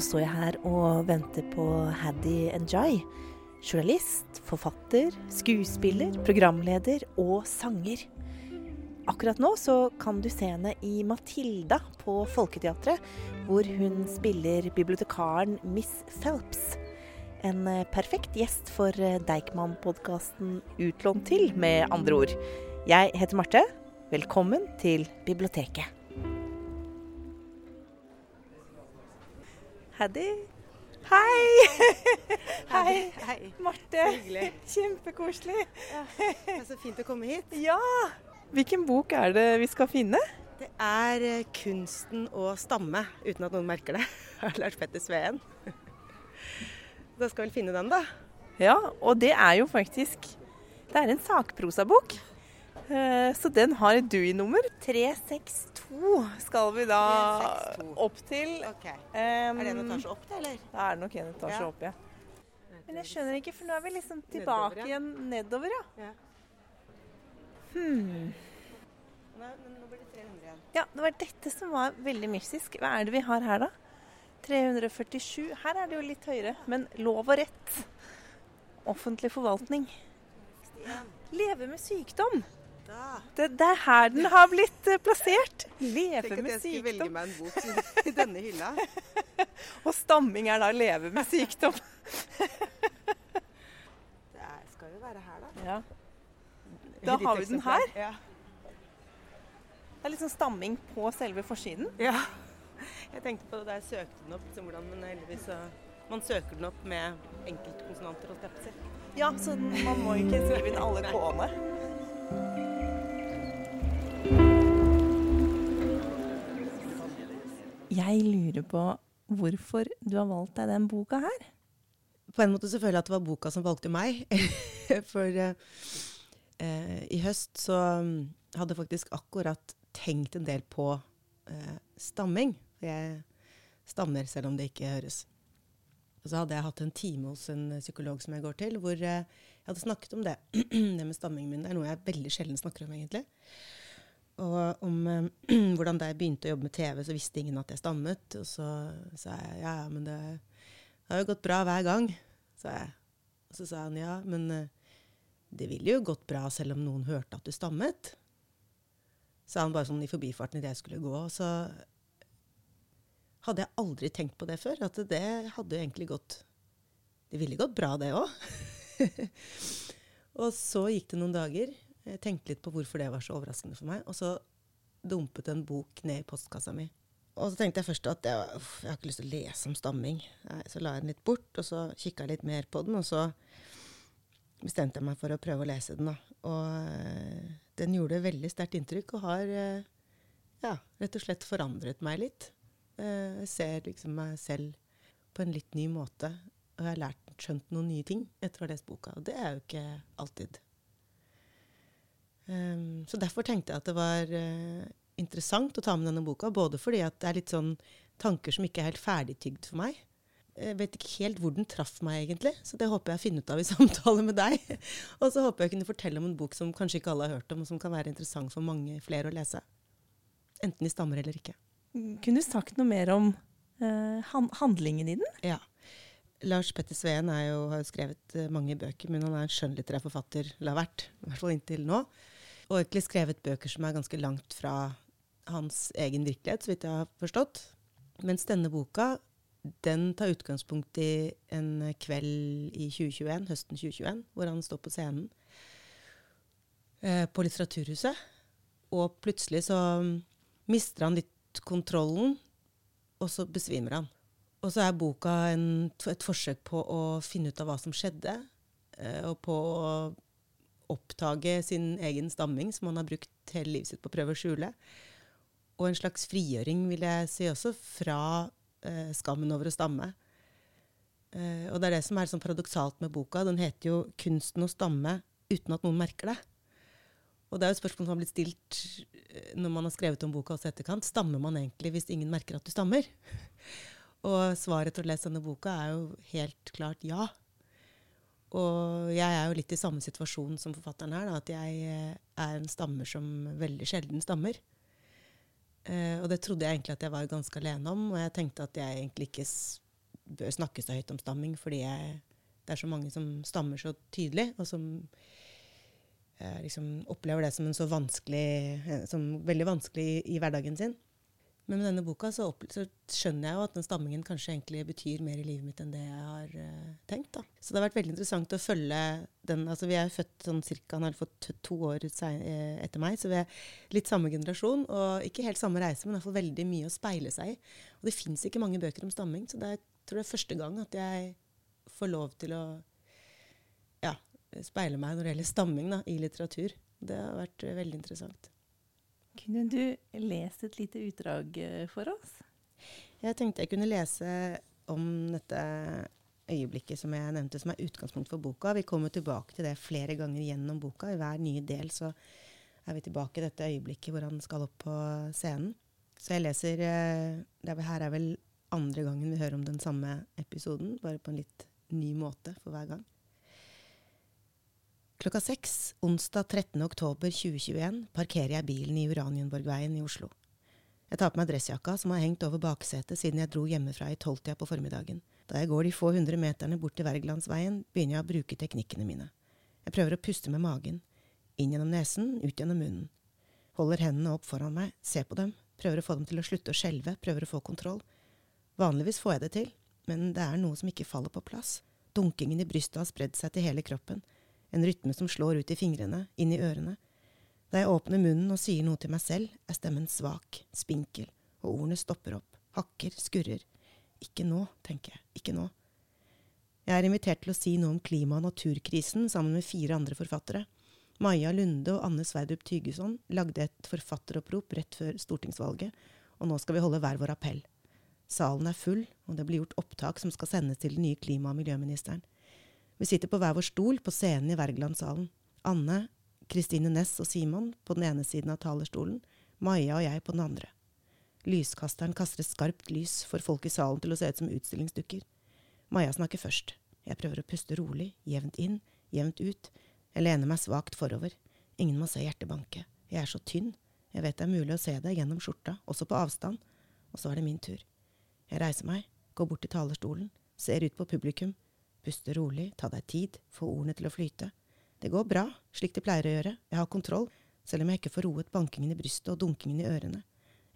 nå står jeg her og venter på Haddy Njay. Journalist, forfatter, skuespiller, programleder og sanger. Akkurat nå så kan du se henne i 'Matilda' på Folketeatret, hvor hun spiller bibliotekaren Miss Phelps. En eh, perfekt gjest for eh, Deichman-podkasten Utlånt til, med andre ord. Jeg heter Marte. Velkommen til biblioteket. Haddy. Hei! Hei. Hei. Marte. Kjempekoselig. Det er så fint å komme hit. Ja! Hvilken bok er det vi skal finne? Det er eh, 'Kunsten å stamme uten at noen merker det' av Lars Petter Sveen. Da skal vi finne den, da. Ja, og det er jo faktisk Det er en sakprosabok. Eh, Så den har et DUI-nummer. 362 skal vi da 362. opp til. Okay. Um, Er det en etasje opp, det, eller? Da er det nok en etasje Ja. opp, ja. Men jeg skjønner ikke, for nå er vi liksom Nedover, tilbake ja. igjen nedover, ja. Ja. Hmm. Nei, nå blir det 300 igjen. Ja, det var dette som var veldig mystisk. Hva er det vi har her, da? 347. Her er det jo litt høyere. Men lov og rett. Offentlig forvaltning. Leve med sykdom. Det, det er her den har blitt eh, plassert. Leve med sykdom. Tenk at jeg skulle velge meg en bok i denne hylla. Og stamming er da leve med sykdom. Det skal jo være her, da. Ja. Da har vi den her. Ja. Det er litt sånn stamming på selve forsiden. ja. Jeg tenkte på det da jeg søkte den opp, liksom, hvordan, men heldigvis så Man søker den opp med enkeltkonsonanter, holdt jeg på å si. Ja, så man må ikke skrive inn alle k-ene. Jeg lurer på hvorfor du har valgt deg den boka her. På en måte så føler jeg at det var boka som valgte meg. For eh, i høst så mm, hadde jeg faktisk akkurat tenkt en del på eh, stamming. For jeg stammer selv om det ikke høres. Og så hadde jeg hatt en time hos en psykolog som jeg går til, hvor eh, jeg hadde snakket om det. det med stammingen min. Det er noe jeg veldig sjelden snakker om, egentlig. Og om eh, hvordan da jeg begynte å jobbe med TV, så visste ingen at jeg stammet. Og så sa jeg ja, ja, men det det har jo gått bra hver gang, sa jeg. Og så sa han ja, men eh, det ville jo gått bra selv om noen hørte at du stammet. Sa han bare sånn i forbifarten idet jeg skulle gå. Og så hadde jeg aldri tenkt på det før. At det hadde jo egentlig gått Det ville gått bra, det òg. og så gikk det noen dager. Jeg tenkte litt på hvorfor det var så overraskende for meg. Og så dumpet en bok ned i postkassa mi. Og så tenkte jeg først at jeg, uff, jeg har ikke lyst til å lese om stamming. Så la jeg den litt bort, og så kikka jeg litt mer på den. Og så bestemte jeg meg for å prøve å lese den. da. Og eh, den gjorde veldig sterkt inntrykk og har eh, ja, rett og slett forandret meg litt. Eh, Jeg ser liksom meg selv på en litt ny måte. Og jeg har lært, skjønt noen nye ting etter å ha lest boka. Og det er jo ikke alltid. Um, så derfor tenkte jeg at det var uh, interessant å ta med denne boka. Både fordi at det er litt sånn tanker som ikke er helt ferdigtygd for meg. Jeg vet ikke helt hvor den traff meg, egentlig. Så det håper jeg finner ut av i samtale med deg. og så håper jeg kunne fortelle om en bok som kanskje ikke alle har hørt om, og som kan være interessant for mange flere å lese. Enten de stammer eller ikke. Kunne du sagt noe mer om uh, han handlingen i den? Ja. Lars Petter Sveen jo, har jo skrevet eh, mange bøker, men han er en skjønnlitterær forfatter, eller har vært, i hvert fall inntil nå. Og egentlig skrevet bøker som er ganske langt fra hans egen virkelighet, så vidt jeg har forstått. Mens denne boka, den tar utgangspunkt i en kveld i 2021, høsten 2021, hvor han står på scenen eh, på Litteraturhuset. Og plutselig så mister han litt kontrollen, og så besvimer han. Og så er boka en, et forsøk på å finne ut av hva som skjedde, eh, og på å oppdage sin egen stamming, som han har brukt hele livet sitt på å prøve å skjule. Og en slags frigjøring, vil jeg si også, fra eh, skammen over å stamme. Eh, og det er det som er sånn paradoksalt med boka. Den heter jo 'Kunsten å stamme uten at noen merker det'. Og det er jo et spørsmål som har blitt stilt eh, når man har skrevet om boka også etterkant. Stammer man egentlig hvis ingen merker at du stammer? Og svaret til å lese denne boka er jo helt klart ja. Og jeg er jo litt i samme situasjon som forfatteren her, da, at jeg eh, er en stammer som veldig sjelden stammer. Eh, og det trodde jeg egentlig at jeg var ganske alene om, og jeg tenkte at jeg egentlig ikke bør snakke så høyt om stamming, fordi jeg, det er så mange som stammer så tydelig, og som eh, liksom opplever det som, en så vanskelig, eh, som veldig vanskelig i, i hverdagen sin. Men med denne boka så, så, skjønner jeg jo at den stammingen kanskje egentlig betyr mer i livet mitt enn det jeg har uh, tenkt. da. Så det har vært veldig interessant å følge den. altså Vi er født sånn cirka, han har fått to år eh, etter meg, så vi er litt samme generasjon. Og ikke helt samme reise, men iallfall veldig mye å speile seg i. Og det fins ikke mange bøker om stamming, så det er, tror jeg er første gang at jeg får lov til å ja, speile meg når det gjelder stamming da, i litteratur. Det har vært uh, veldig interessant. Kunne du lese et lite utdrag eh, for oss? Jeg tenkte jeg kunne lese om dette øyeblikket som jeg nevnte, som er utgangspunkt for boka. Vi kommer tilbake til det flere ganger gjennom boka. I hver nye del så er vi tilbake i dette øyeblikket hvor han skal opp på scenen. Så jeg leser eh, Her er vel andre gangen vi hører om den samme episoden, bare på en litt ny måte for hver gang. Klokka seks onsdag 13.10.2021 parkerer jeg bilen i Uranienborgveien i Oslo. Jeg tar på meg dressjakka som har hengt over baksetet siden jeg dro hjemmefra i tolvtida på formiddagen. Da jeg går de få hundre meterne bort til Wergelandsveien, begynner jeg å bruke teknikkene mine. Jeg prøver å puste med magen. Inn gjennom nesen, ut gjennom munnen. Holder hendene opp foran meg, ser på dem, prøver å få dem til å slutte å skjelve, prøver å få kontroll. Vanligvis får jeg det til, men det er noe som ikke faller på plass. Dunkingen i brystet har spredd seg til hele kroppen en rytme som slår ut i fingrene, inn i ørene. Da jeg åpner munnen og sier noe til meg selv, er stemmen svak, spinkel, og ordene stopper opp, hakker, skurrer. Ikke nå, tenker jeg, ikke nå. Jeg er invitert til å si noe om klima- og naturkrisen sammen med fire andre forfattere. Maja Lunde og Anne Sverdrup Tygeson lagde et forfatteropprop rett før stortingsvalget, og nå skal vi holde hver vår appell. Salen er full, og det blir gjort opptak som skal sendes til den nye klima- og miljøministeren. Vi sitter på hver vår stol på scenen i Wergelandsalen. Anne, Kristine Næss og Simon på den ene siden av talerstolen, Maja og jeg på den andre. Lyskasteren kaster et skarpt lys, for folk i salen til å se ut som utstillingsdukker. Maja snakker først. Jeg prøver å puste rolig, jevnt inn, jevnt ut. Jeg lener meg svakt forover. Ingen må se hjertet banke. Jeg er så tynn. Jeg vet det er mulig å se det gjennom skjorta, også på avstand. Og så er det min tur. Jeg reiser meg, går bort til talerstolen, ser ut på publikum, Puste rolig, ta deg tid, få ordene til å flyte. Det går bra, slik det pleier å gjøre, jeg har kontroll, selv om jeg ikke får roet bankingen i brystet og dunkingen i ørene.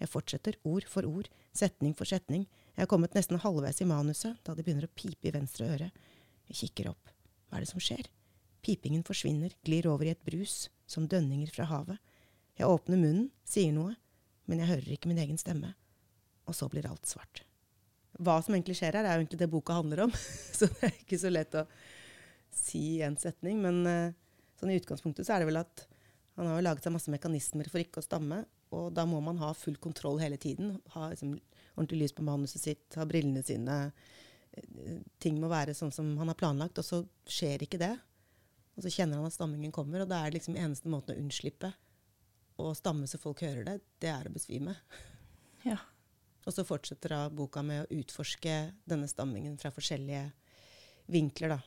Jeg fortsetter, ord for ord, setning for setning, jeg har kommet nesten halvveis i manuset da det begynner å pipe i venstre øre. Jeg kikker opp. Hva er det som skjer? Pipingen forsvinner, glir over i et brus, som dønninger fra havet. Jeg åpner munnen, sier noe, men jeg hører ikke min egen stemme. Og så blir alt svart hva som egentlig skjer her, er jo egentlig det boka handler om. så det er ikke så lett å si i én setning. Men uh, sånn i utgangspunktet så er det vel at han har jo laget seg masse mekanismer for ikke å stamme. Og da må man ha full kontroll hele tiden. Ha liksom, ordentlig lys på manuset sitt, ha brillene sine. Eh, ting må være sånn som han har planlagt, og så skjer ikke det. Og så kjenner han at stammingen kommer, og da er det liksom eneste måten å unnslippe å stamme så folk hører det, det er å besvime. Ja. Og så fortsetter da boka med å utforske denne stammingen fra forskjellige vinkler. da.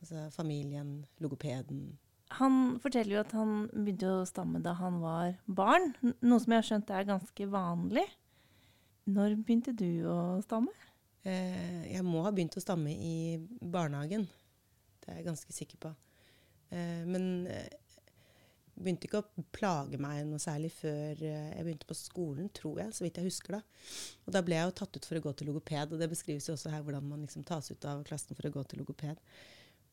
Altså familien, logopeden. Han forteller jo at han begynte å stamme da han var barn, noe som jeg har skjønt er ganske vanlig. Når begynte du å stamme? Eh, jeg må ha begynt å stamme i barnehagen. Det er jeg ganske sikker på. Eh, men eh, begynte ikke å plage meg noe særlig før eh, jeg begynte på skolen, tror jeg, så vidt jeg husker da. Og da ble jeg jo tatt ut for å gå til logoped, og det beskrives jo også her hvordan man liksom tas ut av klassen for å gå til logoped.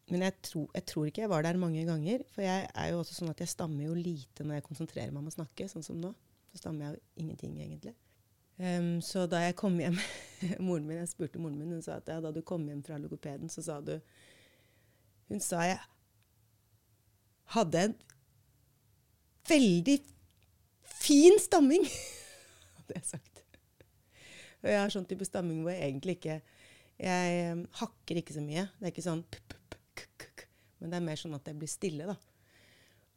Men jeg, tro, jeg, tror ikke jeg var der mange ganger, for jeg er jo også sånn at jeg stammer jo lite når jeg konsentrerer meg om å snakke, sånn som nå. Så stammer jeg jo ingenting, egentlig. Um, så da jeg kom hjem moren min, Jeg spurte moren min, hun sa at ja, da du kom hjem fra logopeden, så sa du Hun sa jeg hadde en veldig fin stamming, hadde jeg sagt. Og jeg har sånn type stamming hvor jeg egentlig ikke Jeg um, hakker ikke så mye. Det er ikke sånn p -p -p Men det er mer sånn at jeg blir stille, da.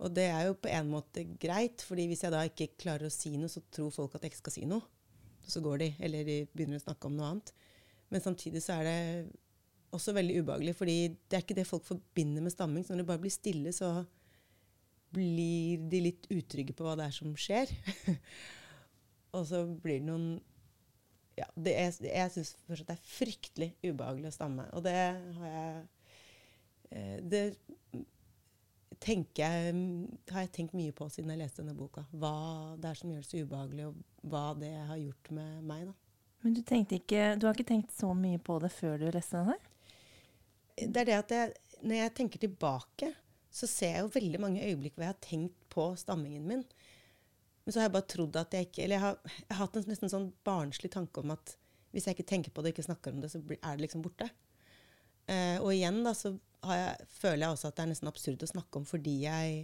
Og det er jo på en måte greit, fordi hvis jeg da ikke klarer å si noe, så tror folk at jeg ikke skal si noe. Så går de, eller de begynner å snakke om noe annet. Men samtidig så er det også veldig ubehagelig, fordi det er ikke det folk forbinder med stamming. Så når det bare blir stille, så blir de litt utrygge på hva det er som skjer. og så blir det noen ja, det er, jeg syns fortsatt det er fryktelig ubehagelig å stamme. Og det har jeg eh, Det tenker jeg, har jeg tenkt mye på siden jeg leste denne boka. Hva det er som gjør det så ubehagelig, og hva det har gjort med meg. da. Men du, ikke, du har ikke tenkt så mye på det før du leste den her? Det er det at jeg, når jeg tenker tilbake, så ser jeg jo veldig mange øyeblikk hvor jeg har tenkt på stammingen min. Men så har jeg bare trodd at jeg ikke Eller jeg har, jeg har hatt en nesten sånn barnslig tanke om at hvis jeg ikke tenker på det og ikke snakker om det, så er det liksom borte. Eh, og igjen da, så jeg, føler jeg også at det er nesten absurd å snakke om fordi jeg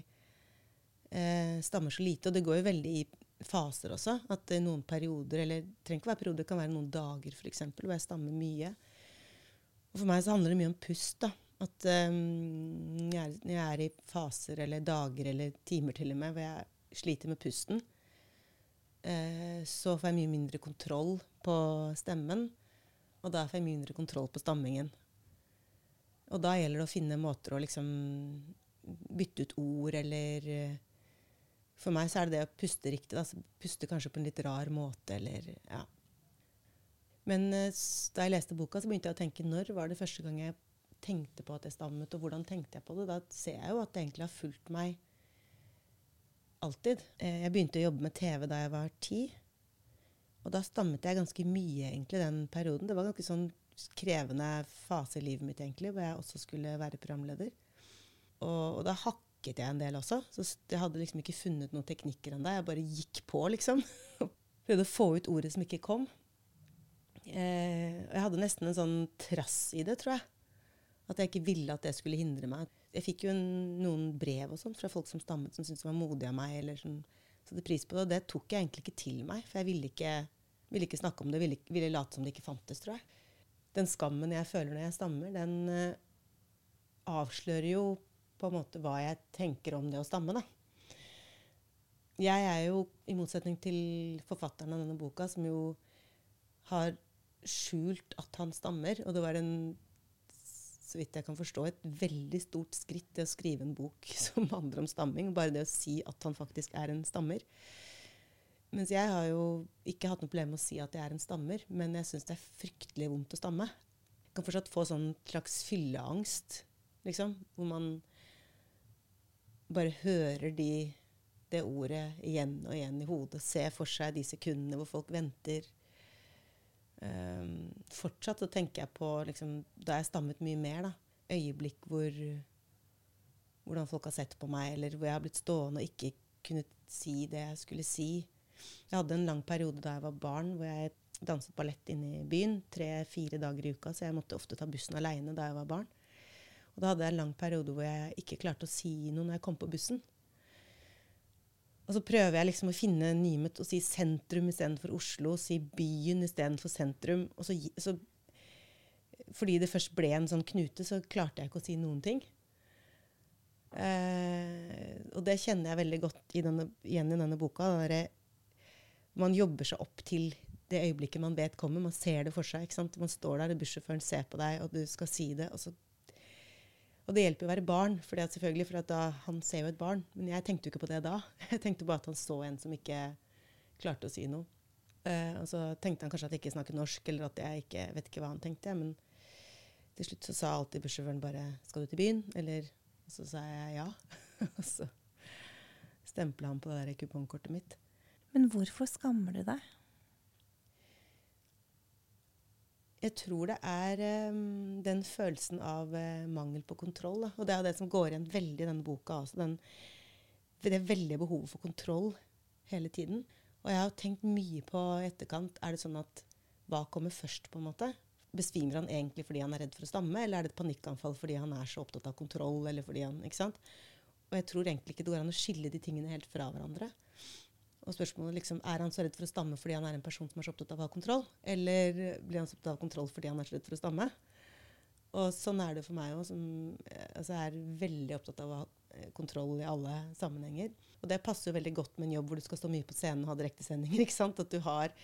eh, stammer så lite. Og det går jo veldig i faser også. At i noen perioder, eller det trenger ikke være perioder, det kan være noen dager f.eks. hvor jeg stammer mye. Og for meg så handler det mye om pust. da. At um, jeg, når jeg er i faser eller dager eller timer til og med hvor jeg sliter med pusten, uh, så får jeg mye mindre kontroll på stemmen. Og da får jeg mye mindre kontroll på stammingen. Og da gjelder det å finne måter å liksom bytte ut ord eller eh, For meg så er det det å puste riktig. Da. Puste kanskje på en litt rar måte eller ja. Men eh, da jeg leste boka, så begynte jeg å tenke når var det første gang jeg tenkte på at jeg stammet, og hvordan tenkte jeg på det? Da ser jeg jo at det egentlig har fulgt meg alltid. Eh, jeg begynte å jobbe med TV da jeg var ti. Og da stammet jeg ganske mye egentlig den perioden. Det var ganske sånn krevende fase i livet mitt egentlig, hvor jeg også skulle være programleder. Og, og da hakket jeg en del også. Så jeg hadde liksom ikke funnet noen teknikker ennå. Jeg bare gikk på, liksom. Prøvde å få ut ordet som ikke kom. Eh, jeg hadde nesten en sånn trass i det, tror jeg. At jeg ikke ville at det skulle hindre meg. Jeg fikk jo en, noen brev og sånt fra folk som stammet, som syntes det var modig av meg. eller som satte pris på det. Og det tok jeg egentlig ikke til meg, for jeg ville ikke, ville ikke snakke om det. Ville, ville late som det ikke fantes, tror jeg. Den skammen jeg føler når jeg stammer, den uh, avslører jo på en måte hva jeg tenker om det å stamme. da. Jeg er jo, i motsetning til forfatteren av denne boka, som jo har skjult at han stammer, og det var en så vidt jeg kan forstå, et veldig stort skritt til å skrive en bok som handler om stamming. Bare det å si at han faktisk er en stammer. Mens jeg har jo ikke hatt noe problem med å si at jeg er en stammer, men jeg syns det er fryktelig vondt å stamme. Jeg kan fortsatt få sånn slags fylleangst, liksom. Hvor man bare hører de, det ordet igjen og igjen i hodet. Ser for seg de sekundene hvor folk venter Um, fortsatt så tenker jeg på liksom, da jeg stammet mye mer. da, Øyeblikk hvor hvordan folk har sett på meg, eller hvor jeg har blitt stående og ikke kunnet si det jeg skulle si. Jeg hadde en lang periode da jeg var barn, hvor jeg danset ballett inne i byen tre-fire dager i uka, så jeg måtte ofte ta bussen aleine da jeg var barn. Og da hadde jeg en lang periode hvor jeg ikke klarte å si noe når jeg kom på bussen. Og så prøver jeg liksom å finne Nymet og si sentrum istedenfor Oslo, si byen istedenfor sentrum. Og så, så, fordi det først ble en sånn knute, så klarte jeg ikke å si noen ting. Eh, og det kjenner jeg veldig godt i denne, igjen i denne boka. Der man jobber seg opp til det øyeblikket man vet kommer. Man ser det for seg. Man står der, og bussjåføren ser på deg, og du skal si det. Og så og det hjelper å være barn, for selvfølgelig, for da, han ser jo et barn. Men jeg tenkte jo ikke på det da. Jeg tenkte bare at han så en som ikke klarte å si noe. Uh, og så tenkte han kanskje at jeg ikke snakket norsk, eller at jeg ikke vet ikke hva han tenkte. Men til slutt så sa alltid bussjåføren bare 'Skal du til byen?' Eller Og så sa jeg ja. og så stempla han på det der kupongkortet mitt. Men hvorfor skammer du deg? Jeg tror det er um, den følelsen av uh, mangel på kontroll. Da. Og det er det som går igjen veldig i denne boka. Altså den, det veldige behovet for kontroll hele tiden. Og jeg har tenkt mye på etterkant Er det sånn at hva kommer først, på en måte? Besvimer han egentlig fordi han er redd for å stamme, eller er det et panikkanfall fordi han er så opptatt av kontroll? eller fordi han, ikke sant? Og jeg tror egentlig ikke det går an å skille de tingene helt fra hverandre. Og spørsmålet liksom, Er han så redd for å stamme fordi han er en person som er så opptatt av å ha kontroll? Eller blir han så opptatt av kontroll fordi han er så redd for å stamme? Og sånn er det for meg òg, som altså, er veldig opptatt av å ha eh, kontroll i alle sammenhenger. Og det passer jo veldig godt med en jobb hvor du skal stå mye på scenen og ha direktesendinger. ikke? At du har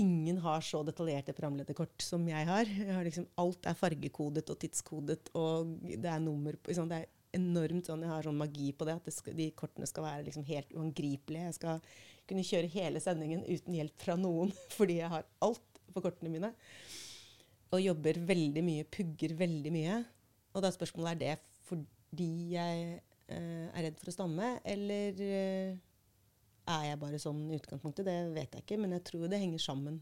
Ingen har så detaljerte programlederkort som jeg har. Jeg har liksom, alt er fargekodet og tidskodet, og det er nummer på liksom, Det er enormt sånn, Jeg har sånn magi på det, at det skal, de kortene skal være liksom helt uangripelige. Jeg skal kunne kjøre hele sendingen uten hjelp fra noen, fordi jeg har alt på kortene mine. Og jobber veldig mye, pugger veldig mye. Og da spørsmålet er det fordi jeg eh, er redd for å stamme, eller eh, er jeg bare sånn i utgangspunktet? Det vet jeg ikke, men jeg tror det henger sammen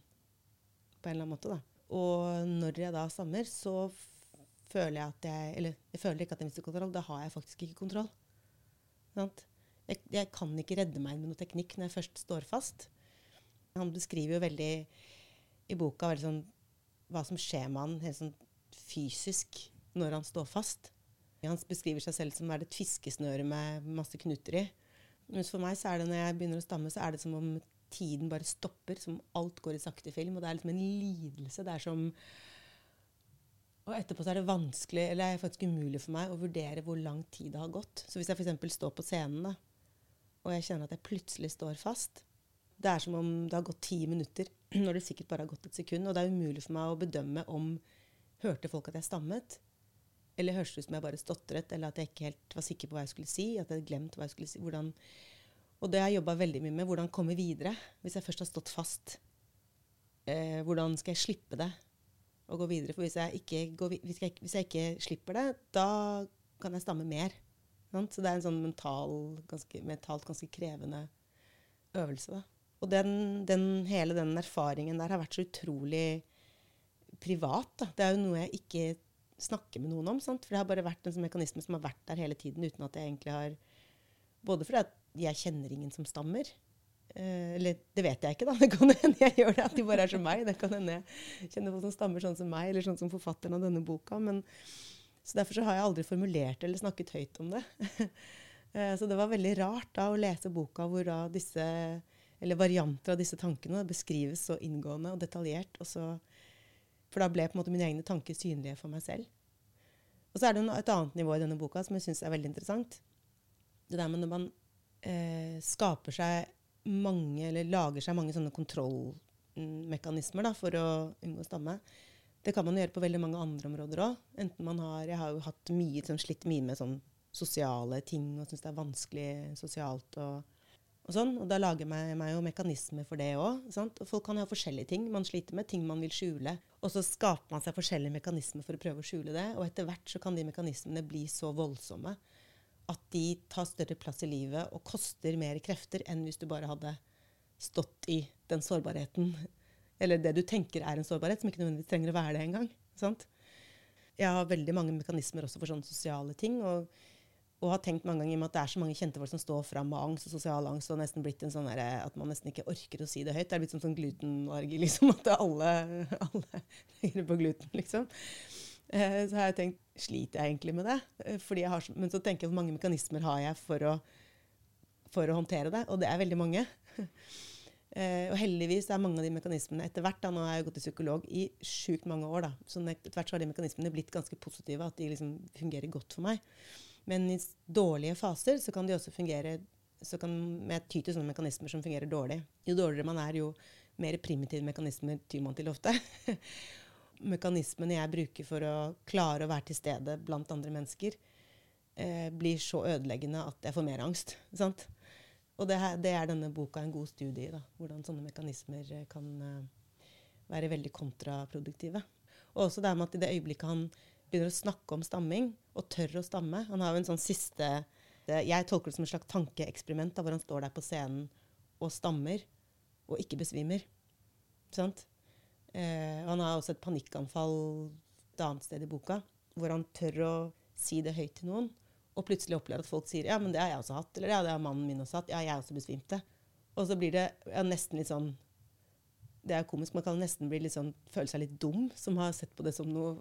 på en eller annen måte. da. Og når jeg da stammer, så føler jeg at jeg Eller jeg føler ikke at jeg mister kontroll. Da har jeg faktisk ikke kontroll. Jeg, jeg, kan ikke redde meg med noe teknikk når jeg først står fast. Han beskriver jo veldig i boka veldig sånn, hva som skjer med han helt sånn fysisk når han står fast. Han beskriver seg selv som et fiskesnøre med masse knuter i. Mens for meg så er det når jeg begynner å stamme, så er det som om tiden bare stopper. Som alt går i sakte film. Og det er liksom en lidelse. Det er som og etterpå er det vanskelig, eller er faktisk umulig for meg å vurdere hvor lang tid det har gått. Så hvis jeg f.eks. står på scenen, da, og jeg kjenner at jeg plutselig står fast Det er som om det har gått ti minutter, når det sikkert bare har gått et sekund. Og det er umulig for meg å bedømme om Hørte folk at jeg stammet? Eller hørtes det ut som jeg bare stotret, eller at jeg ikke helt var sikker på hva jeg skulle si? at jeg hadde glemt hva jeg skulle si. Hvordan, og det har jeg jobba veldig mye med. Hvordan komme videre hvis jeg først har stått fast. Eh, hvordan skal jeg slippe det? Å gå videre. For hvis jeg, går, hvis, jeg, hvis jeg, ikke slipper det, da kan jeg stamme mer. Så det er en sånn mental, ganske, mentalt ganske krevende øvelse. Da. Og den, den, hele den erfaringen der har vært så utrolig privat. Da. Det er jo noe jeg ikke snakker med noen om. Sant? For det har bare vært en sånn mekanisme som har vært der hele tiden uten at jeg egentlig har Både fordi jeg kjenner ingen som stammer, eller det vet jeg ikke, da. Det kan hende jeg gjør det, at de bare er som meg. Det kan hende jeg kjenner folk som stammer sånn som meg, eller sånn som forfatteren av denne boka. Men, så derfor så har jeg aldri formulert eller snakket høyt om det. uh, så det var veldig rart da å lese boka hvor da disse, eller varianter av disse tankene beskrives så inngående og detaljert. Og så, for da ble på en måte mine egne tanker synlige for meg selv. Og så er det et annet nivå i denne boka som jeg syns er veldig interessant. Det der med når man eh, skaper seg mange, eller lager seg mange sånne kontrollmekanismer da, for å unngå stamme. Det kan man gjøre på veldig mange andre områder òg. Jeg har jo hatt mye, sånn, slitt mye med sånn sosiale ting og syns det er vanskelig sosialt og, og sånn. Og da lager jeg meg jo mekanismer for det òg. Folk kan ha forskjellige ting man sliter med, ting man vil skjule. Og så skaper man seg forskjellige mekanismer for å prøve å skjule det. Og etter hvert så kan de mekanismene bli så voldsomme at de tar større plass i livet og koster mer krefter enn hvis du bare hadde stått i den sårbarheten. Eller det du tenker er en sårbarhet, som ikke nødvendigvis trenger å være det engang. Jeg har veldig mange mekanismer også for sånne sosiale ting. Og, og har tenkt mange ganger med at det er så mange kjente folk som står fram med angst og sosial angst, og nesten blitt en sånn der, at man nesten ikke orker å si det høyt. Det er blitt sånn, sånn glutenallergi, liksom. At alle, alle legger på gluten, liksom. Eh, så har jeg tenkt sliter jeg egentlig med det? Eh, har, men så tenker jeg hvor mange mekanismer har jeg for å, for å håndtere det? Og det er veldig mange. Uh, og heldigvis er mange av de mekanismene etter hvert da, Nå har jeg gått til psykolog i sjukt mange år. da, så etter hvert så har de mekanismene blitt ganske positive, at de liksom fungerer godt for meg. Men i dårlige faser så kan de også fungere så kan med ty til sånne mekanismer som fungerer dårlig. Jo dårligere man er, jo mer primitive mekanismer tyr man til ofte. mekanismene jeg bruker for å klare å være til stede blant andre mennesker, eh, blir så ødeleggende at jeg får mer angst. Sant? Og det, her, det, er denne boka en god studie i. Da, hvordan sånne mekanismer eh, kan eh, være veldig kontraproduktive. Og også det med at i det øyeblikket han begynner å snakke om stamming, og tør å stamme Han har jo en sånn siste det, Jeg tolker det som et slags tankeeksperiment, hvor han står der på scenen og stammer, og ikke besvimer. Sant? Eh, han har også et panikkanfall et annet sted i boka, hvor han tør å si det høyt til noen, og plutselig opplever at folk sier ja, men det har jeg også hatt, eller ja, det har mannen min også hatt, ja, jeg også besvimte. Og så blir det ja, nesten litt sånn Det er komisk, man kan nesten sånn, føle seg litt dum som har sett på det som noe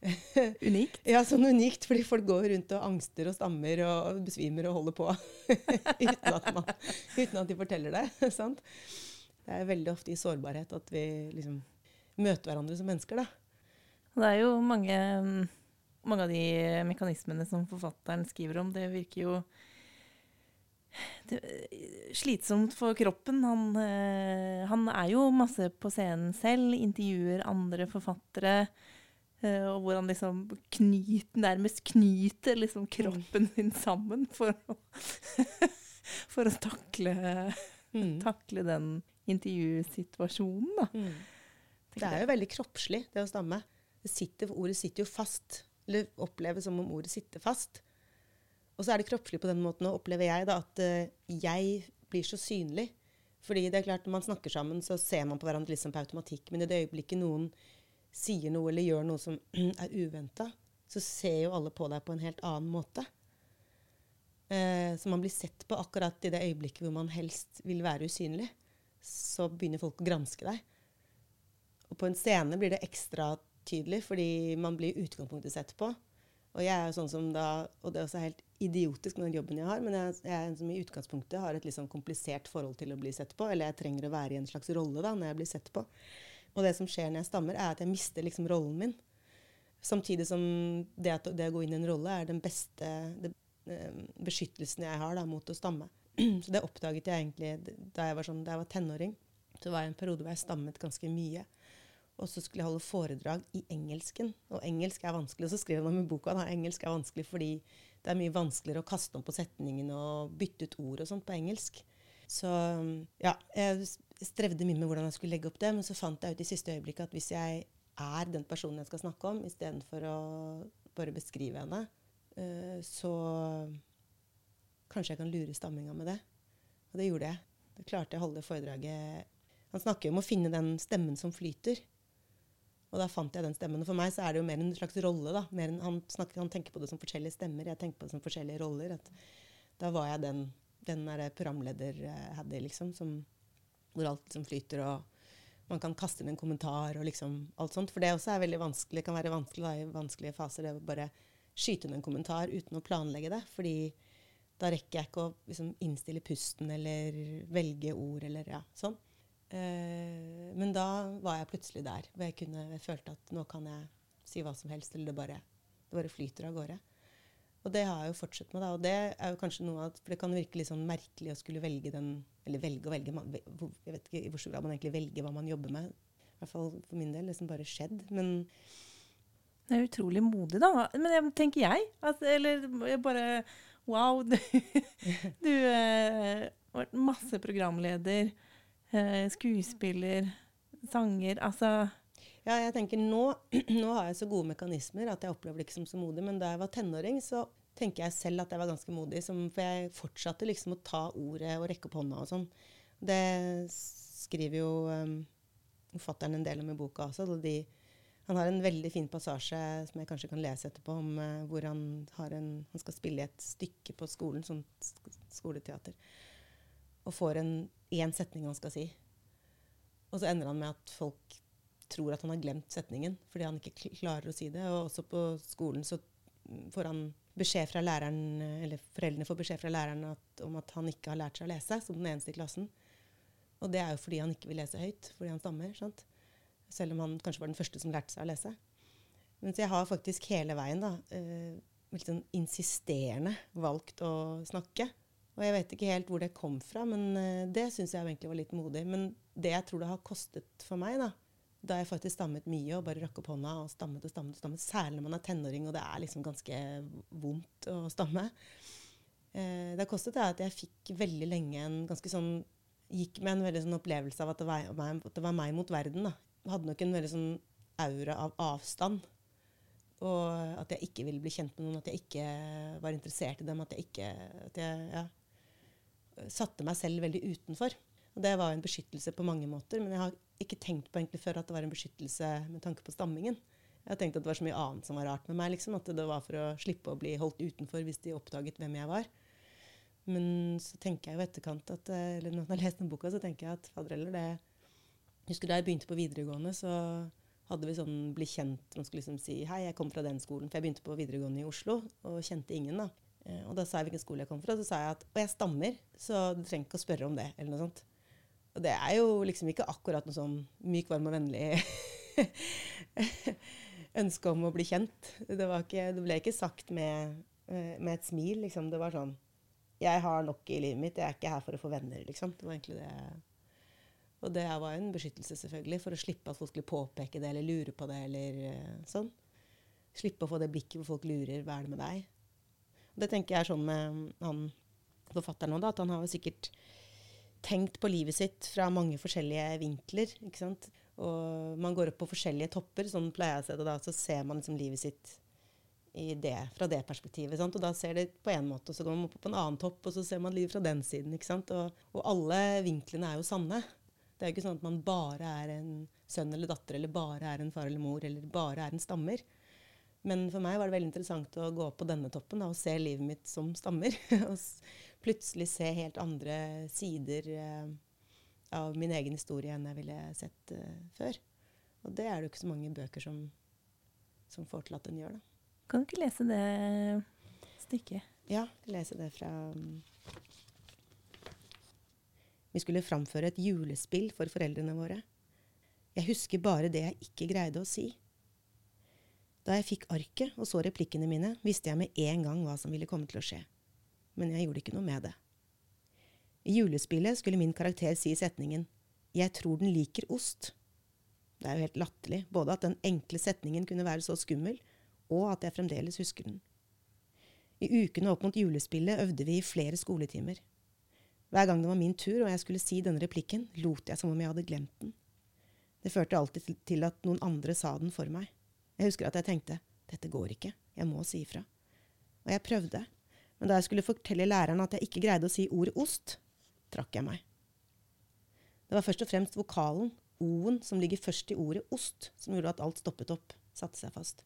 unikt? Ja, sånn unikt, fordi folk går rundt og angster og stammer og besvimer og holder på uten, at man, uten at de forteller det. sant? Det er veldig ofte i sårbarhet at vi liksom møte hverandre som mennesker, da. Det er jo mange, mange av de mekanismene som forfatteren skriver om, det virker jo det, slitsomt for kroppen. Han, øh, han, er jo masse på scenen selv, intervjuer andre forfattere. Øh, og hvor han liksom knyt, nærmest knyter liksom kroppen sin sammen for å, for å takle Mm. Takle den intervjusituasjonen, da. Mm. Det er jo veldig kroppslig, det å stamme. Det sitter, ordet sitter jo fast. Eller oppleves som om ordet sitter fast. Og så er det kroppslig på den måten, òg, opplever jeg da, at uh, jeg blir så synlig. Fordi det er klart, når man snakker sammen, så ser man på hverandre liksom på automatikk. Men i det øyeblikket noen sier noe eller gjør noe som er uventa, så ser jo alle på deg på en helt annen måte. Uh, så man blir sett på akkurat i det øyeblikket hvor man helst vil være usynlig. Så begynner folk å granske deg. Og på en scene blir det ekstra tydelig, fordi man blir i utgangspunktet sett på. Og jeg er jo sånn som da, og det er også helt idiotisk med den jobben jeg har, men jeg, jeg er en som i utgangspunktet har et litt sånn komplisert forhold til å bli sett på. Eller jeg trenger å være i en slags rolle da, når jeg blir sett på. Og det som skjer når jeg stammer, er at jeg mister liksom rollen min. Samtidig som det, at, det å gå inn i en rolle er den beste det, eh, beskyttelsen jeg har da, mot å stamme. Så det oppdaget jeg egentlig da jeg var, sånn, da jeg var tenåring. Så var det en periode hvor jeg stammet ganske mye. Og så skulle jeg holde foredrag i engelsken. Og engelsk er vanskelig. Og så skrev han i boka at engelsk er vanskelig fordi det er mye vanskeligere å kaste om på setningene og bytte ut ord og sånt på engelsk. Så ja, jeg strevde mye med hvordan jeg skulle legge opp det, men så fant jeg ut i siste øyeblikk at hvis jeg er den personen jeg skal snakke om, istedenfor å bare beskrive henne, uh, så kanskje jeg kan lure stamminga med det. Og det gjorde jeg. Da klarte jeg å holde foredraget Han snakker om å finne den stemmen som flyter. Og da fant jeg den stemmen. Og for meg så er det jo mer en slags rolle. da. Han, snakker, han, tenker på det som forskjellige stemmer, jeg tenker på det som forskjellige roller. da var jeg den, den programleder-Haddy, liksom, som, hvor alt liksom flyter, og man kan kaste inn en kommentar og liksom alt sånt. For det også er veldig vanskelig, kan være vanskelig da, i vanskelige faser, det å bare skyte inn en kommentar uten å planlegge det. fordi da rekker jeg ikke å liksom, innstille pusten eller velge ord eller ja, sånn. Eh, men da var jeg plutselig der hvor jeg, kunne, jeg følte at nå kan jeg si hva som helst, eller det bare, det bare flyter av gårde. Og det har jeg jo fortsatt med. da, og det er jo kanskje noe at, For det kan virke litt sånn merkelig å skulle velge den Eller velge og velge. Man, jeg vet ikke i hvor stor grad man egentlig velger hva man jobber med. I hvert fall for min del. liksom bare skjedd. Men Det er utrolig modig, da. Men jeg, tenker jeg. At, eller jeg bare Wow. Du, du eh, har vært masse programleder. Eh, skuespiller, sanger Altså Ja, jeg tenker nå, nå har jeg så gode mekanismer at jeg opplever det ikke som så modig. Men da jeg var tenåring, så tenker jeg selv at jeg var ganske modig. Som, for jeg fortsatte liksom å ta ordet og rekke opp hånda og sånn. Det skriver jo um, forfatteren en del om i boka også. De, han har en veldig fin passasje som jeg kanskje kan lese etterpå, om uh, hvor han, en, han, skal spille i et stykke på skolen, sånn skoleteater og får en én setning han skal si. Og så ender han med at folk tror at han har glemt setningen fordi han ikke klarer å si det. Og også på skolen så får han beskjed fra læreren, eller foreldrene får beskjed fra læreren at, om at han ikke har lært seg å lese, som den eneste i klassen. Og det er jo fordi han ikke vil lese høyt, fordi han stammer. Sant? Selv om han kanskje var den første som lærte seg å lese. Mens jeg har faktisk hele veien da, eh, sånn insisterende valgt å snakke. Og jeg vet ikke helt hvor det kom fra, men uh, det syns jeg egentlig var litt modig. Men det jeg tror det har kostet for meg, da, da jeg faktisk stammet mye og bare rakk opp hånda og stammet og stammet, og stammet, særlig når man er tenåring og det er liksom ganske vondt å stamme eh, Det har kostet det at jeg fikk veldig lenge en ganske sånn Gikk med en veldig sånn opplevelse av at det var, at det var meg mot verden. da. Hadde nok en veldig sånn aura av avstand. Og at jeg ikke ville bli kjent med noen, at jeg ikke var interessert i dem. At jeg ikke at jeg, ja, satte meg selv veldig utenfor. Og det var en beskyttelse på mange måter, men jeg har ikke tenkt på egentlig før at det var en beskyttelse med tanke på stammingen. Jeg har tenkt at det var så mye annet som var rart med meg. Liksom, at det var for å slippe å bli holdt utenfor hvis de oppdaget hvem jeg var. Men så tenker jeg jo etterkant at, eller når jeg har lest den boka, så tenker jeg at fader heller det Husker da jeg begynte på videregående, så hadde vi sånn bli kjent Man skulle liksom si 'hei, jeg kom fra den skolen'. For jeg begynte på videregående i Oslo og kjente ingen. da. Eh, og da sa jeg hvilken skole jeg kom fra, så sa jeg at og jeg stammer, så du trenger ikke å spørre om det. eller noe sånt. Og det er jo liksom ikke akkurat noe sånn myk, varm og vennlig ønske om å bli kjent. Det, ikke, det ble ikke sagt med, eh, med, et smil. liksom. Det var sånn Jeg har nok i livet mitt, jeg er ikke her for å få venner, liksom. Det var egentlig det. Og det var en beskyttelse, selvfølgelig, for å slippe at folk skulle påpeke det eller lure på det. eller eh, sånn. Slippe å få det blikket hvor folk lurer 'hva er det med deg?' Det tenker jeg er sånn med han forfatteren òg, at han har sikkert tenkt på livet sitt fra mange forskjellige vinkler. ikke sant? Og man går opp på forskjellige topper, sånn pleier jeg å se det da. Så ser man liksom livet sitt det, fra det perspektivet. Sant? Og da ser det på en måte, og så går man opp på en annen topp, og så ser man livet fra den siden. ikke sant? Og, og alle vinklene er jo sanne. Det er jo ikke sånn at man bare er en sønn eller datter, eller bare er en far eller mor, eller bare er en stammer. Men for meg var det veldig interessant å gå på denne toppen da, og se livet mitt som stammer. og plutselig se helt andre sider eh, av min egen historie enn jeg ville sett eh, før. Og det er det jo ikke så mange bøker som, som får til at den gjør. da. Kan du ikke lese det stykket? Ja, lese det fra um, Vi skulle framføre et julespill for foreldrene våre. Jeg husker bare det jeg ikke greide å si. Da jeg fikk arket og så replikkene mine, visste jeg med en gang hva som ville komme til å skje. Men jeg gjorde ikke noe med det. I julespillet skulle min karakter si setningen Jeg tror den liker ost. Det er jo helt latterlig, både at den enkle setningen kunne være så skummel, og at jeg fremdeles husker den. I ukene opp mot julespillet øvde vi i flere skoletimer. Hver gang det var min tur og jeg skulle si denne replikken, lot jeg som om jeg hadde glemt den. Det førte alltid til at noen andre sa den for meg. Jeg husker at jeg tenkte dette går ikke, jeg må si ifra. Og jeg prøvde, men da jeg skulle fortelle læreren at jeg ikke greide å si ordet ost, trakk jeg meg. Det var først og fremst vokalen, o-en, som ligger først i ordet ost, som gjorde at alt stoppet opp, satte seg fast.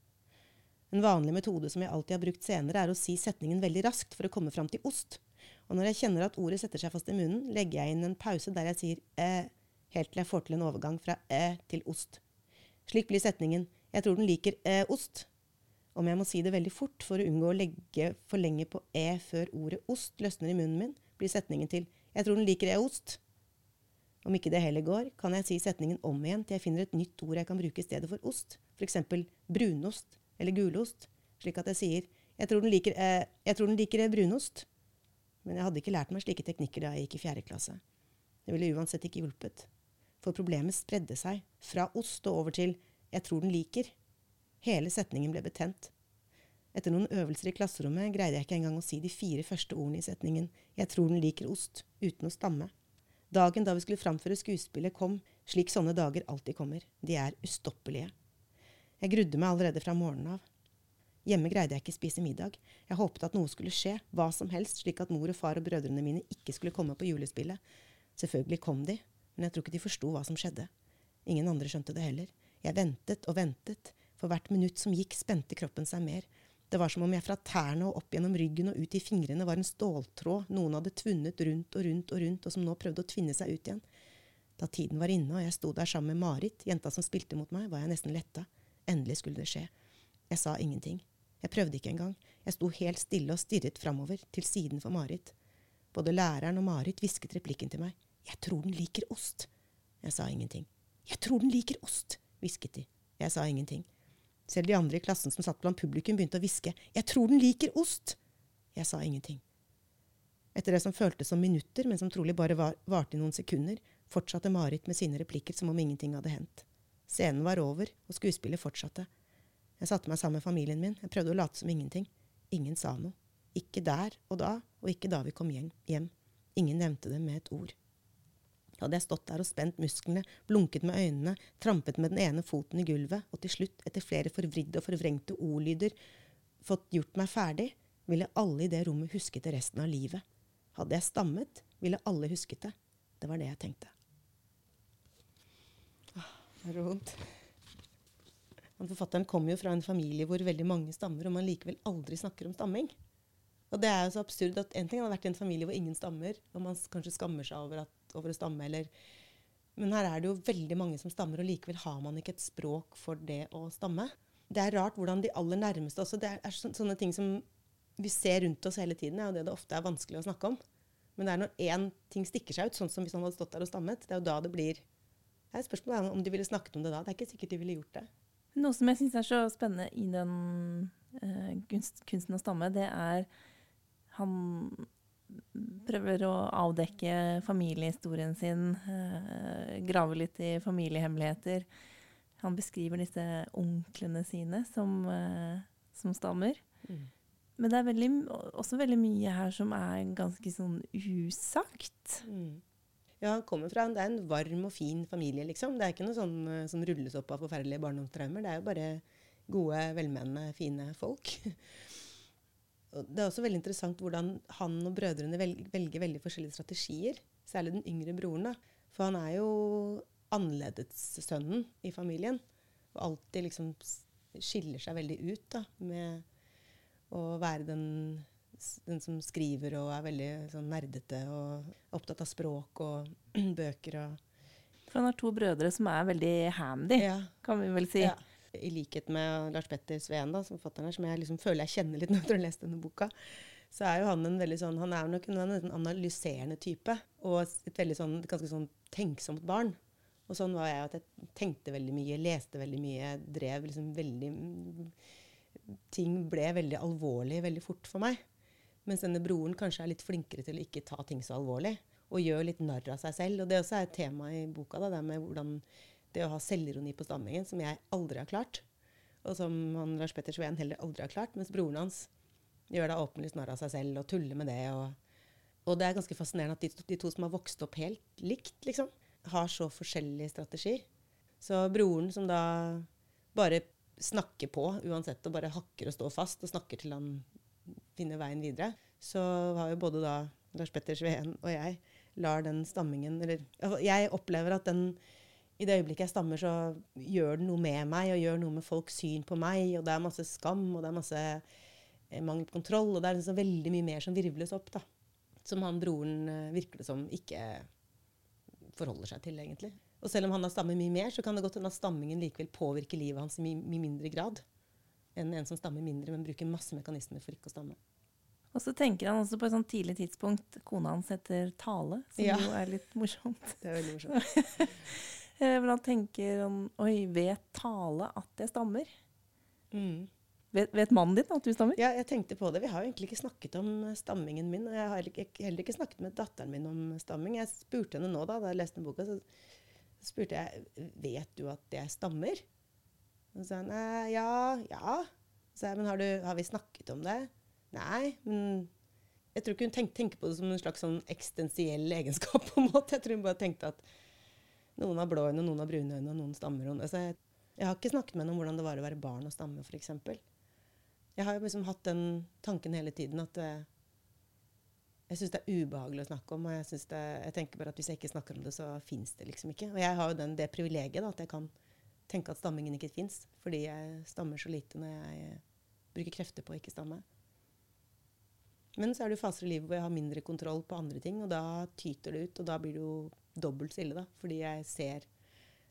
En vanlig metode som jeg alltid har brukt senere, er å si setningen veldig raskt for å komme fram til ost. Og når jeg kjenner at ordet setter seg fast i munnen, legger jeg inn en pause der jeg sier eh, helt til jeg får til en overgang fra eh til ost. Slik blir setningen jeg tror den liker eh, ost. Om jeg må si det veldig fort for å unngå å legge for lenge på e før ordet ost løsner i munnen min, blir setningen til jeg tror den liker e-ost. Om ikke det heller går, kan jeg si setningen om igjen til jeg finner et nytt ord jeg kan bruke i stedet for ost, f.eks. brunost eller gulost, slik at jeg sier jeg tror den liker, eh, jeg tror den liker eh, brunost. Men jeg hadde ikke lært meg slike teknikker da jeg gikk i fjerde klasse. Det ville uansett ikke hjulpet. For problemet spredde seg fra ost og over til 'jeg tror den liker'. Hele setningen ble betent. Etter noen øvelser i klasserommet greide jeg ikke engang å si de fire første ordene i setningen 'jeg tror den liker ost', uten å stamme. Dagen da vi skulle framføre skuespillet, kom slik sånne dager alltid kommer. De er ustoppelige. Jeg grudde meg allerede fra morgenen av. Hjemme greide jeg ikke spise middag. Jeg håpet at noe skulle skje, hva som helst, slik at mor og far og brødrene mine ikke skulle komme på julespillet. Selvfølgelig kom de, men jeg tror ikke de forsto hva som skjedde. Ingen andre skjønte det heller. Jeg ventet og ventet. For hvert minutt som gikk, spente kroppen seg mer. Det var som om jeg fra tærne og opp gjennom ryggen og ut i fingrene var en ståltråd noen hadde tvunnet rundt og rundt og rundt, og som nå prøvde å tvinne seg ut igjen. Da tiden var inne og jeg sto der sammen med Marit, jenta som spilte mot meg, var jeg nesten letta. Endelig skulle det skje. Jeg sa ingenting. Jeg prøvde ikke engang. Jeg sto helt stille og stirret framover, til siden for Marit. Både læreren og Marit hvisket replikken til meg. Jeg tror den liker ost. Jeg sa ingenting. Jeg tror den liker ost hvisket de. Jeg sa ingenting. Selv de andre i klassen som satt blant publikum, begynte å hviske. Jeg tror den liker ost! Jeg sa ingenting. Etter det som føltes som minutter, men som trolig bare var, varte i noen sekunder, fortsatte Marit med sine replikker som om ingenting hadde hendt. Scenen var over, og skuespillet fortsatte. Jeg satte meg sammen med familien min. Jeg prøvde å late som ingenting. Ingen sa noe. Ikke der og da, og ikke da vi kom hjem. Ingen nevnte det med et ord hadde jeg stått der og spent musklene, blunket med øynene, trampet med den ene foten i gulvet, og til slutt, etter flere forvridde og forvrengte ordlyder, fått gjort meg ferdig, ville alle i det rommet husket det resten av livet. Hadde jeg stammet, ville alle husket det. Det var det jeg tenkte. Ah, det er vondt. Forfatteren kommer jo fra en familie hvor veldig mange stammer, og man likevel aldri snakker om stamming. Og det er jo så absurd at En ting hadde vært i en familie hvor ingen stammer, og man kanskje skammer seg over, at, over å stamme, eller Men her er det jo veldig mange som stammer, og likevel har man ikke et språk for det å stamme. Det er rart hvordan de aller nærmeste også Det er sånne ting som vi ser rundt oss hele tiden, er jo det det ofte er vanskelig å snakke om. Men det er når én ting stikker seg ut, sånn som hvis han hadde stått der og stammet, det er jo da det blir det er Spørsmålet om de ville snakket om det da. Det er ikke sikkert de ville gjort det. Noe som jeg syns er så spennende i den uh, kunst, kunsten å stamme, det er han prøver å avdekke familiehistorien sin, eh, grave litt i familiehemmeligheter. Han beskriver disse onklene sine som, eh, som stammer. Mm. Men det er veldig, også veldig mye her som er ganske sånn usagt. Mm. Ja, han kommer fra Det er en varm og fin familie, liksom. Det er ikke noe sånn eh, som rulles opp av forferdelige barndomstraumer. Det er jo bare gode, velmenende, fine folk. Det er også veldig interessant hvordan han og brødrene velger, velger veldig forskjellige strategier. Særlig den yngre broren. da. For han er jo annerledessønnen i familien. Og alltid liksom skiller seg veldig ut da, med å være den, den som skriver og er veldig sånn nerdete og opptatt av språk og bøker og For han har to brødre som er veldig handy, Ja. kan vi vel si. Ja. I likhet med Lars Petter Sveen, da, som forfatteren er, som jeg liksom føler jeg kjenner litt når jeg har lest denne boka, så er jo han en veldig sånn Han er nok en, en analyserende type. Og et veldig sånn, ganske sånn tenksomt barn. Og sånn var jeg at jeg tenkte veldig mye, leste veldig mye, drev liksom veldig Ting ble veldig alvorlig veldig fort for meg. Mens denne broren kanskje er litt flinkere til å ikke ta ting så alvorlig. Og gjør litt narr av seg selv. Og det også er et tema i boka, da, det med hvordan det å ha selvironi på stammingen, som jeg aldri har klart. Og som han, Lars Petter Sveen heller aldri har klart. Mens broren hans gjør da åpenlyst narr av seg selv og tuller med det. Og, og det er ganske fascinerende at de, to- de to som har vokst opp helt likt, liksom, har så forskjellig strategi. Så broren som da bare snakker på uansett, og bare hakker og står fast, og snakker til han finner veien videre, så har jo både da Lars Petter Sveen og jeg lar den stammingen Eller jeg opplever at den i det øyeblikket jeg stammer, så gjør den noe med meg, og gjør noe med folks syn på meg, og det er masse skam, og det er masse eh, mangel på kontroll, og det er liksom veldig mye mer som virvles opp, da. Som han broren eh, virker det som ikke forholder seg til, egentlig. Og selv om han har stammer mye mer, så kan det godt hende at stammingen likevel påvirker livet hans i mye, mye mindre grad enn en som stammer mindre, men bruker masse mekanismer for ikke å stamme. Og så tenker han også på et sånt tidlig tidspunkt Kona hans heter Tale, som Ja. jo er litt morsomt. Det er veldig morsomt. Eh, Men han tenker han Oi, vet Tale at jeg stammer? Mm. Vet, vet mannen din at du stammer? Ja, jeg tenkte på det. Vi har jo egentlig ikke snakket om eh, stammingen min. Og jeg har heller ikke, snakket med datteren min om stamming. Jeg spurte henne nå da, da jeg leste den boka, så spurte jeg vet du at jeg stammer. Og så sa hun «Eh, ja, ja. Så jeg, men har, du, har vi snakket om det? Nei, men jeg tror ikke hun tenk, tenker på det som en slags sånn eksistensiell egenskap. på en måte. Jeg tror hun bare tenkte at noen har blå øyne, noen har brune øyne, og noen stammer. Altså, jeg, jeg har ikke snakket med noen om hvordan det var å være barn og stamme, f.eks. Jeg har jo liksom hatt den tanken hele tiden at eh, jeg syns det er ubehagelig å snakke om. Og jeg, det, jeg tenker bare at hvis jeg ikke snakker om det, så fins det liksom ikke. Og jeg har jo den, det privilegiet da, at jeg kan tenke at stammingen ikke fins. Fordi jeg stammer så lite når jeg eh, bruker krefter på å ikke stamme. Men så er det jo faser i livet hvor jeg har mindre kontroll på andre ting, og da tyter det ut. Og da blir det jo dobbelt så ille, da. Fordi jeg ser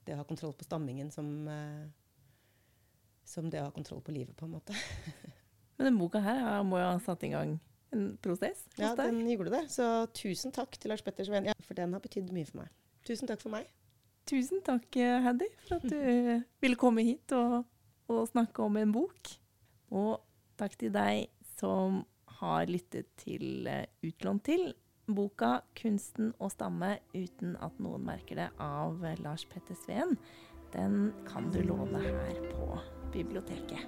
det å ha kontroll på stammingen som, eh, som det å ha kontroll på livet, på en måte. Men denne boka her ja, må jo ha satt i gang en prosess hos Ja, deg. den gjorde det. Så tusen takk til Lars Petter Sveen, ja, for den har betydd mye for meg. Tusen takk for meg. Tusen takk, eh, Haddy, for at du eh, ville komme hit og, og snakke om en bok. Og takk til deg som har lyttet til eh, Utlånt til. Boka 'Kunsten å stamme uten at noen merker det' av Lars Petter Sveen. Den kan du låne her på biblioteket.